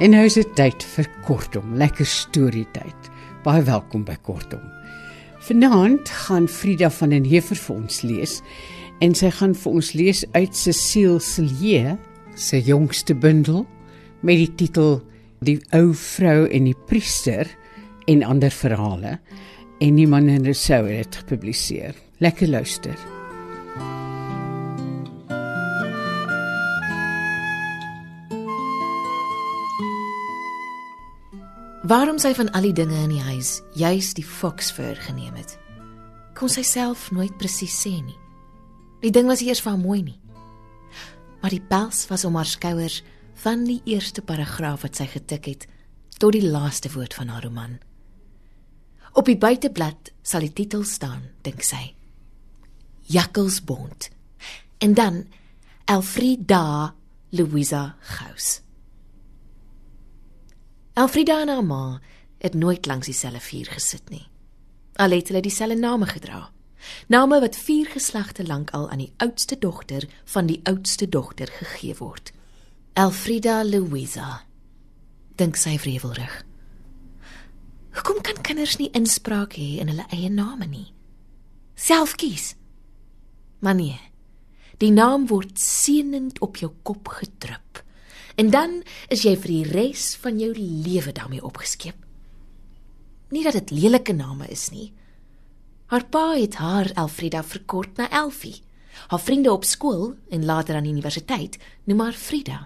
En nou is dit tyd vir kortom, lekker storietyd. Baie welkom by kortom. Vanaand gaan Frida van den Heever vir ons lees en sy gaan vir ons lees uit Cecile se jongste bundel met die titel Die ou vrou en die priester en ander verhale en niemand in Rousseau het dit gepubliseer. Lekker luister. Waarom sy van al die dinge in die huis juis die foxfur geneem het, kon sy self nooit presies sê nie. Die ding was eers van mooi nie. Maar die pels was om haar skouers van die eerste paragraaf wat sy getik het tot die laaste woord van haar roman. Op die buiteblad sal die titel staan, dink sy. Jakkelsbond. En dan Elfrida Louisa Gous. Elfrida en haar ma het nooit langs dieselfde vuur gesit nie. Al het hulle dieselfde name gedra. Name wat vier geslagte lank al aan die oudste dogter van die oudste dogter gegee word. Elfrida Louisa. Dink sy wrevelrig. Hoekom kan kinders nie inspraak hê in hulle eie name nie? Self kies. Maar nee. Die naam word seënend op jou kop gedrup. En dan is jy vir die res van jou lewe daarmee opgeskep. Nie dat dit lelike name is nie. Haar pa het haar Elfrida verkort na Elfie. Haar vriende op skool en later aan die universiteit noem haar Frida.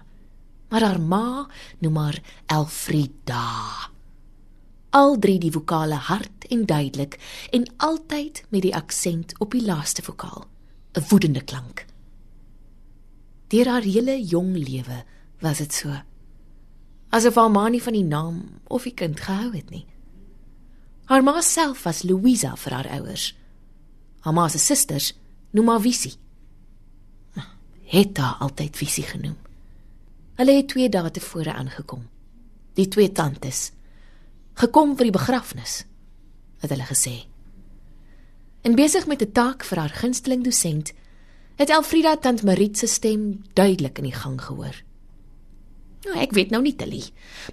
Maar haar ma noem haar Elfrida. Al drie die vokale hard en duidelik en altyd met die aksent op die laaste vokaal, 'n woedende klank. Deur haar hele jong lewe was dit so. Asof haar ma nie van die naam of die kind gehou het nie. Haar ma self was Louisa vir haar ouers. Haar ma se susters noem haar Visie. Het haar altyd Visie genoem. Hulle het twee dae tevore aangekom. Die twee tantes gekom vir die begrafnis, het hulle gesê. En besig met 'n taak vir haar gunsteling dosent, het Elfrida tant Marit se stem duidelik in die gang gehoor. Nou, ek weet nou nie Tilly.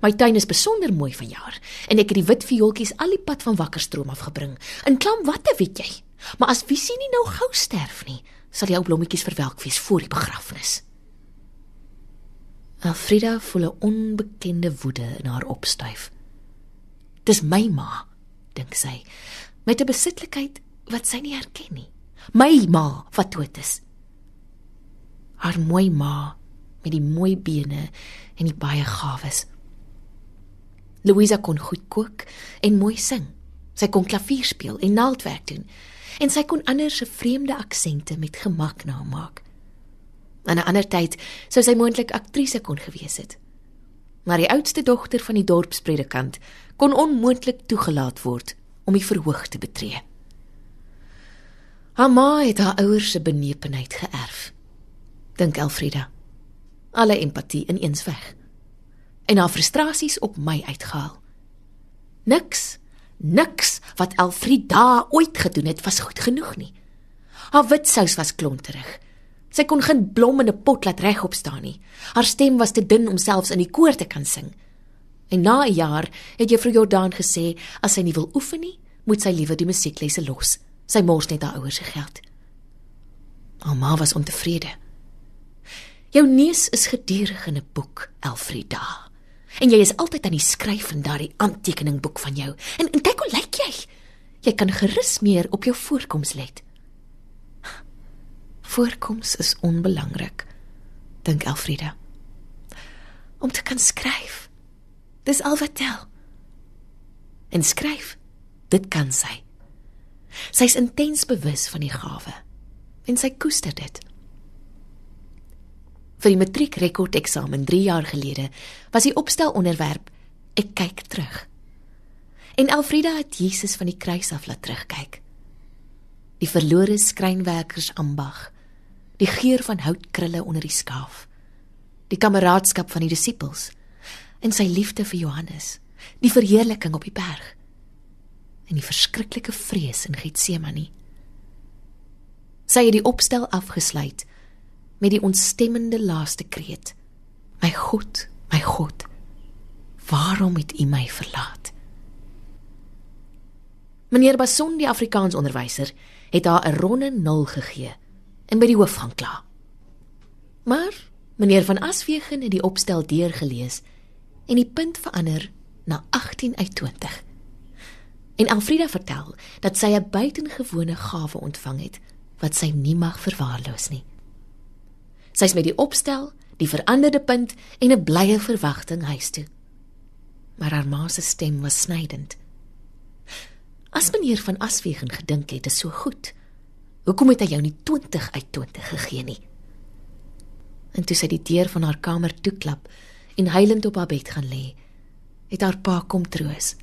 My tuin is besonder mooi vanjaar en ek het die wit viooltjies al die pad van Wakkerstroom afgebring. In klam watte weet jy? Maar as Visie nie nou gou sterf nie, sal die ou blommetjies verwelk wees voor die begrafnis. Alfrida voel 'n onbekende woede in haar opstyf. Dis my ma, dink sy, met 'n besitlikheid wat sy nie herken nie. My ma wat dood is. Haar mooi ma met die mooi bene en die baie gawes. Louisa kon goed kook en mooi sing. Sy kon klavier speel en naaldwerk doen en sy kon ander se vreemde aksente met gemak namaak. In 'n ander tyd sou sy moontlik aktrise kon gewees het. Maar die oudste dogter van die dorpspredikant kon onmoontlik toegelaat word om die verhoog te betree. Haar ma het haar ouers se benepenheid geërf. Dink Elfrida alle empatie ineens weg. En haar frustrasies op my uitgehaal. Niks, niks wat Elfrida ooit gedoen het was goed genoeg nie. Haar wit sous was klonterig. Sy kon geen blom in 'n pot laat regop staan nie. Haar stem was te dun om selfs in die koor te kan sing. En na 'n jaar het Juffrou Jordaan gesê as sy nie wil oefen nie, moet sy liewer die musieklesse los. Sy mors net haar ouers se geld. Alma was ontevrede. Jou neus is gedurig in 'n boek, Elfrida. En jy is altyd aan die skryf in daardie aantekeningboek van jou. En, en kyk hoe lyk jy? Jy kan gerus meer op jou voorkoms let. Voorkoms is onbelangrik, dink Elfrida. Om te kan skryf. Dis al wat tel. En skryf, dit kan sy. Sy's intens bewus van die gawe en sy koester dit vir die matriekrekordeksamen 3 jaar gelede was die opstelonderwerp ek kyk terug. En Elfrida het Jesus van die kruis af laat terugkyk. Die verlore skrynwerkers ambag, die geur van houtkrulle onder die skaaf, die kameraadskap van die disippels. En sy liefde vir Johannes, Die verheerliking op die berg. En die verskriklike vrees in Getsemane. Sy het die opstel afgesluit met die ontstemmende laaste kreet: My God, my God, waarom het U my verlaat? Meneer Bason, die Afrikaans onderwyser, het haar 'n ronde 0 gegee en by die hoof gaan kla. Maar meneer van Aswegen het die opstel deurgelees en die punt verander na 18 uit 20. En Alfrida vertel dat sy 'n buitengewone gawe ontvang het wat sy nie mag verwaarloos nie. Sy's met die opstel, die veranderde punt en 'n blye verwagting huis toe. Maar haar ma se stem was snydend. As meneer van Aswegen gedink het dit is so goed, hoekom het hy jou nie 20 uit 20 gegee nie? En toe sy die deur van haar kamer toeklap en huilend op haar bed gaan lê, het haar pa kom troos.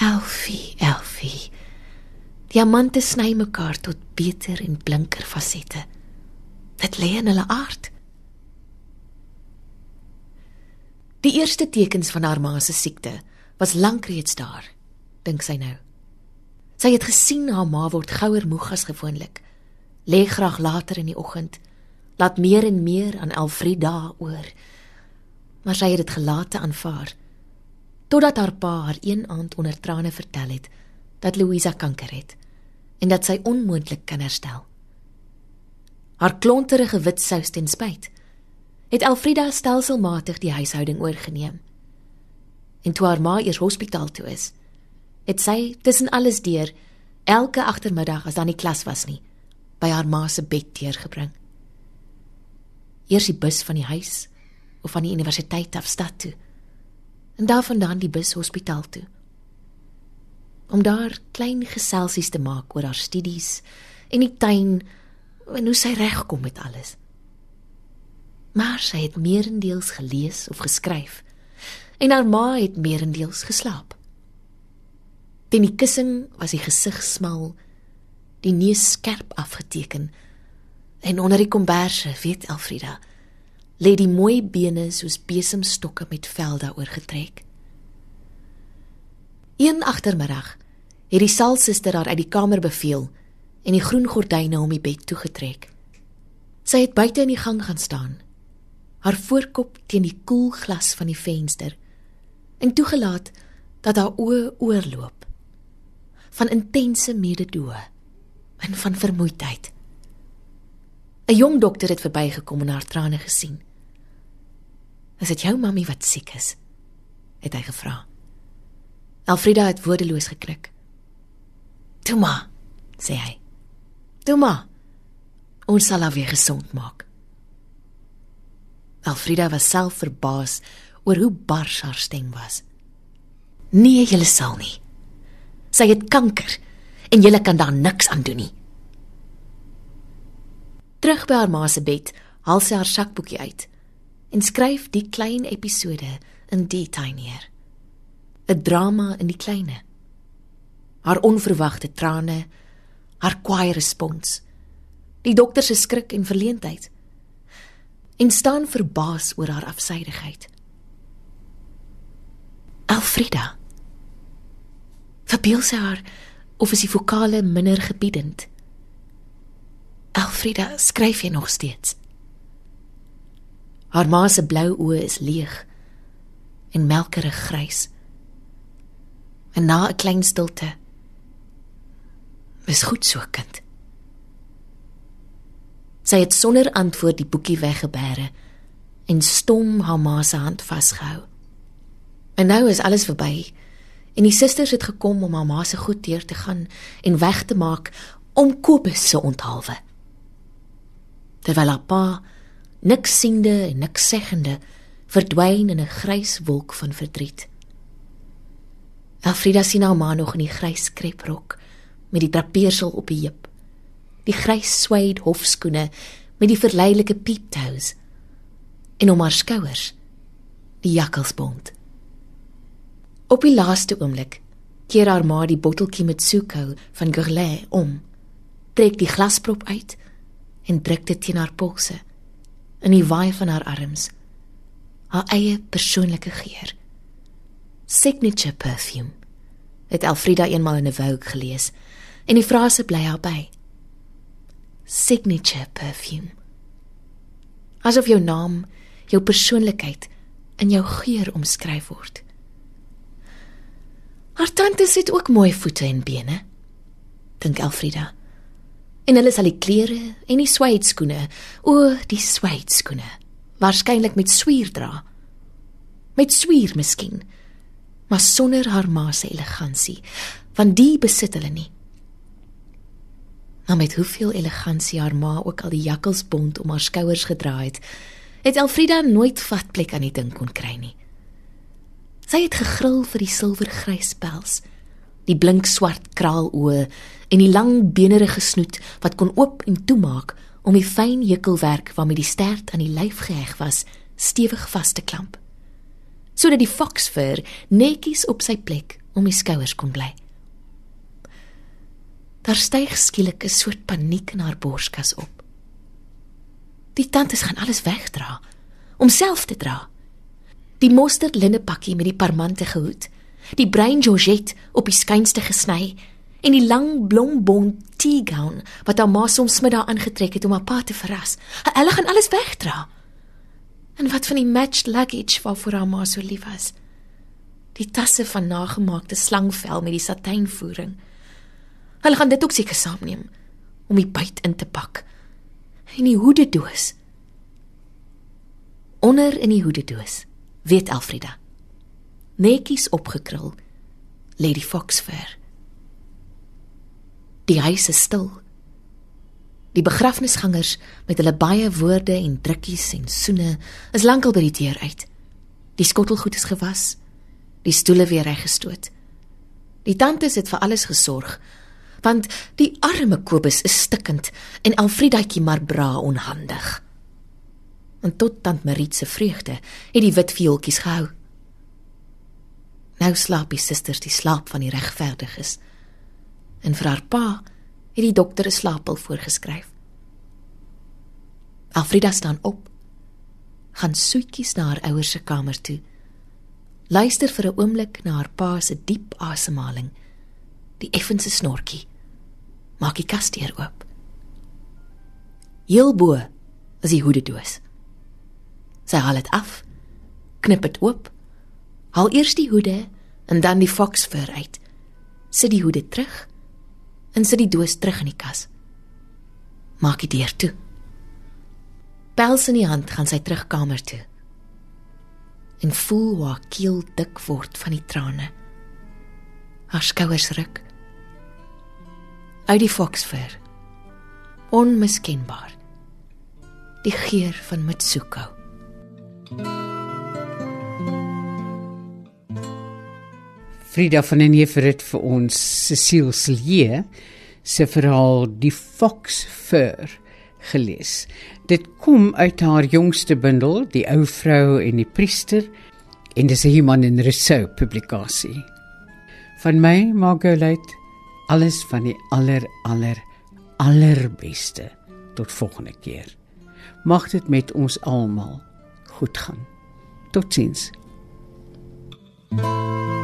Elfie, Elfie. Diamante sny mekaar tot beter en blinker fasette. Dit lê in hulle aard. Die eerste tekens van haar ma se siekte was lank reeds daar, dink sy nou. Sy het gesien haar ma word gouer moeg as gewoonlik. Lê graag later in die oggend, laat meer en meer aan Elfrida oor. Maar sy het dit gelate aanvaar totdat haar pa haar een aand onder trane vertel het dat Louisa kanker het en dat sy onmoontlik kan herstel. Haar klonterige wit sous ten spyt, het Elfrida stelselmatig die huishouding oorgeneem. En toe haar ma eers hospitaal toe is, het sy tussen alles deur elke agtermiddag as dan nie klas was nie, by haar ma se bed deurgebring. Eers die bus van die huis of van die universiteit af stad toe en daarvandaan die bus hospitaal toe. Om daar klein geselsies te maak oor haar studies en die tuin en hoe sy regkom met alles. Maar sy het meerendeels gelees of geskryf en haar ma het meerendeels geslaap. Teen die kussing was die gesig smal, die neus skerp afgeteken en onder die komberse, weet Elfrida, lê die mooi bene soos besemstokke met vel daaroor getrek. Een agtermiddag het die salsuster haar uit die kamer beveel en die groen gordyne om die bed toegetrek. Sy het buite in die gang gaan staan, haar voorkop teen die koel glas van die venster en toegelaat dat haar oë oorloop van intense mededoe en van vermoeidheid. 'n Jong dokter het verbygekom en haar trane gesien. Is dit jou mammie wat siek is? het hy gevra. Elfrida het woordeloos geknik. "Toe ma," sê hy. "Toe ma. Ons sal haar weer gesond maak." Elfrida was self verbaas oor hoe bars haar stem was. "Nee, jy sal nie. Sy het kanker en jy kan daar niks aan doen nie." Terug by haar ma se bed, haal sy haar sakboekie uit en skryf die klein episode in detail neer. 'n Drama in die kleine. Haar onverwagte trane, haar kwaai respons, die dokter se skrik en verleentheid. En staan verbaas oor haar afsydigheid. Alfrida. Verbeel sy haar of is die vokale minder gebiedend? Alfrida, skryf jy nog steeds? Haar ma se blou oë is leeg en melkerig grys. En na 'n klein stilte is goed so kind. Sy het sonder antwoord die boekie weggebêre en stom haar ma se hand vasgehou. En nou is alles verby. En die susters het gekom om haar ma se goed deur te gaan en weg te maak om Kobus se onthaalwe. Terwyl haar pa niks siende en niks seggende, verdwyn in 'n grys wolk van verdriet. Alfrida sien haar ma nog in die grys kreprok met die drapeersel op die heup. Die grys suede hofskoene met die verleilike peeptoes en om haar skouers die jakkalsbond. Op die laaste oomblik keer haar ma die botteltjie met soekou van Gourlay om, trek die glasprop uit en druk dit teen haar polse in die waai van haar arms haar eie persoonlike geur Signature perfume. Het Elfrida eenmal in 'n Vogue gelees en die frase bly haar by. Signature perfume. Asof jou naam, jou persoonlikheid in jou geur omskryf word. Haar tante het ook mooi voete en bene, dink Elfrida. En hulle sal die klere en die suede skoene, o, die suede skoene, waarskynlik met swier dra. Met swier miskien, maar sonder haar ma se elegansie, want die besit hulle nie. Maar met hoeveel elegansie haar ma ook al die jakkalsbond om haar skouers gedra het, het Elfrida nooit vatplek aan die ding kon kry nie. Sy het gegril vir die silwergrys pels, die blink swart kraaloë en die lang benerige snoet wat kon oop en toemaak om die fyn hekelwerk waarmee die stert aan die lyf geheg was, stewig vas te klamp. Sodat die foxfur netjies op sy plek om die skouers kon bly. Daar styg skielik 'n soort paniek in haar borskas op. Die tantes gaan alles wegdra om self te dra. Die mosterd linnepakkie met die parmante gehoed, die bruin georgette op die skynste gesny en die lang blombond tea gown wat haar ma soms middag aangetrek het om haar pa te verras. Hulle gaan alles wegdra. En wat van die matched luggage waarvoor haar ma so lief was? Die tasse van nagemaakte slangvel met die satijnvoering. Hulle gaan dit ook seker saamneem om die byt in te pak. En die hoededoos. Onder in die hoededoos, weet Elfrida. Netjies opgekrul, lê die foxfur. Die huis is stil. Die begrafnisgangers met hulle baie woorde en drukkies en soene is lankal by die deur uit. Die skottelgoed is gewas, die stoele weer reggestoot. Die tantes het vir alles gesorg, want die arme Kobus is stikkend en Alfredaatjie maar bra onhandig. En tot tant Marit se vreugde het die wit viooltjies gehou. Nou slaap die susters die slaap van die regverdiges. En vir haar pa het die dokter 'n slaappil voorgeskryf. Alfrida staan op, gaan soetjies na haar ouers se kamer toe. Luister vir 'n oomblik na haar pa se diep asemhaling. Die effense snorkie. Maak die kasdeur oop. Heel bo is die hoededoos. Sy haal dit af, knip dit oop, haal eers die hoede en dan die foxfur uit. Sit die hoede terug en sit die doos terug in die kas. Maak die deur toe. Pels in die hand gaan sy terug kamer toe. En voel hoe haar keel dik word van die trane. Haar skouers ruk. Uit die foxfur. Onmiskenbaar. Die geur van Mitsuko. Frida van den Heever het vir ons Cecile Silje se verhaal Die Fox Fur gelees. Dit kom uit haar jongste bundel, Die ou vrou en die priester, en dis 'n Human en Rousseau publikasie. Van my, Margolite, alles van die aller aller allerbeste. Tot volgende keer. Mag dit met ons almal goed gaan. Totsiens. thank you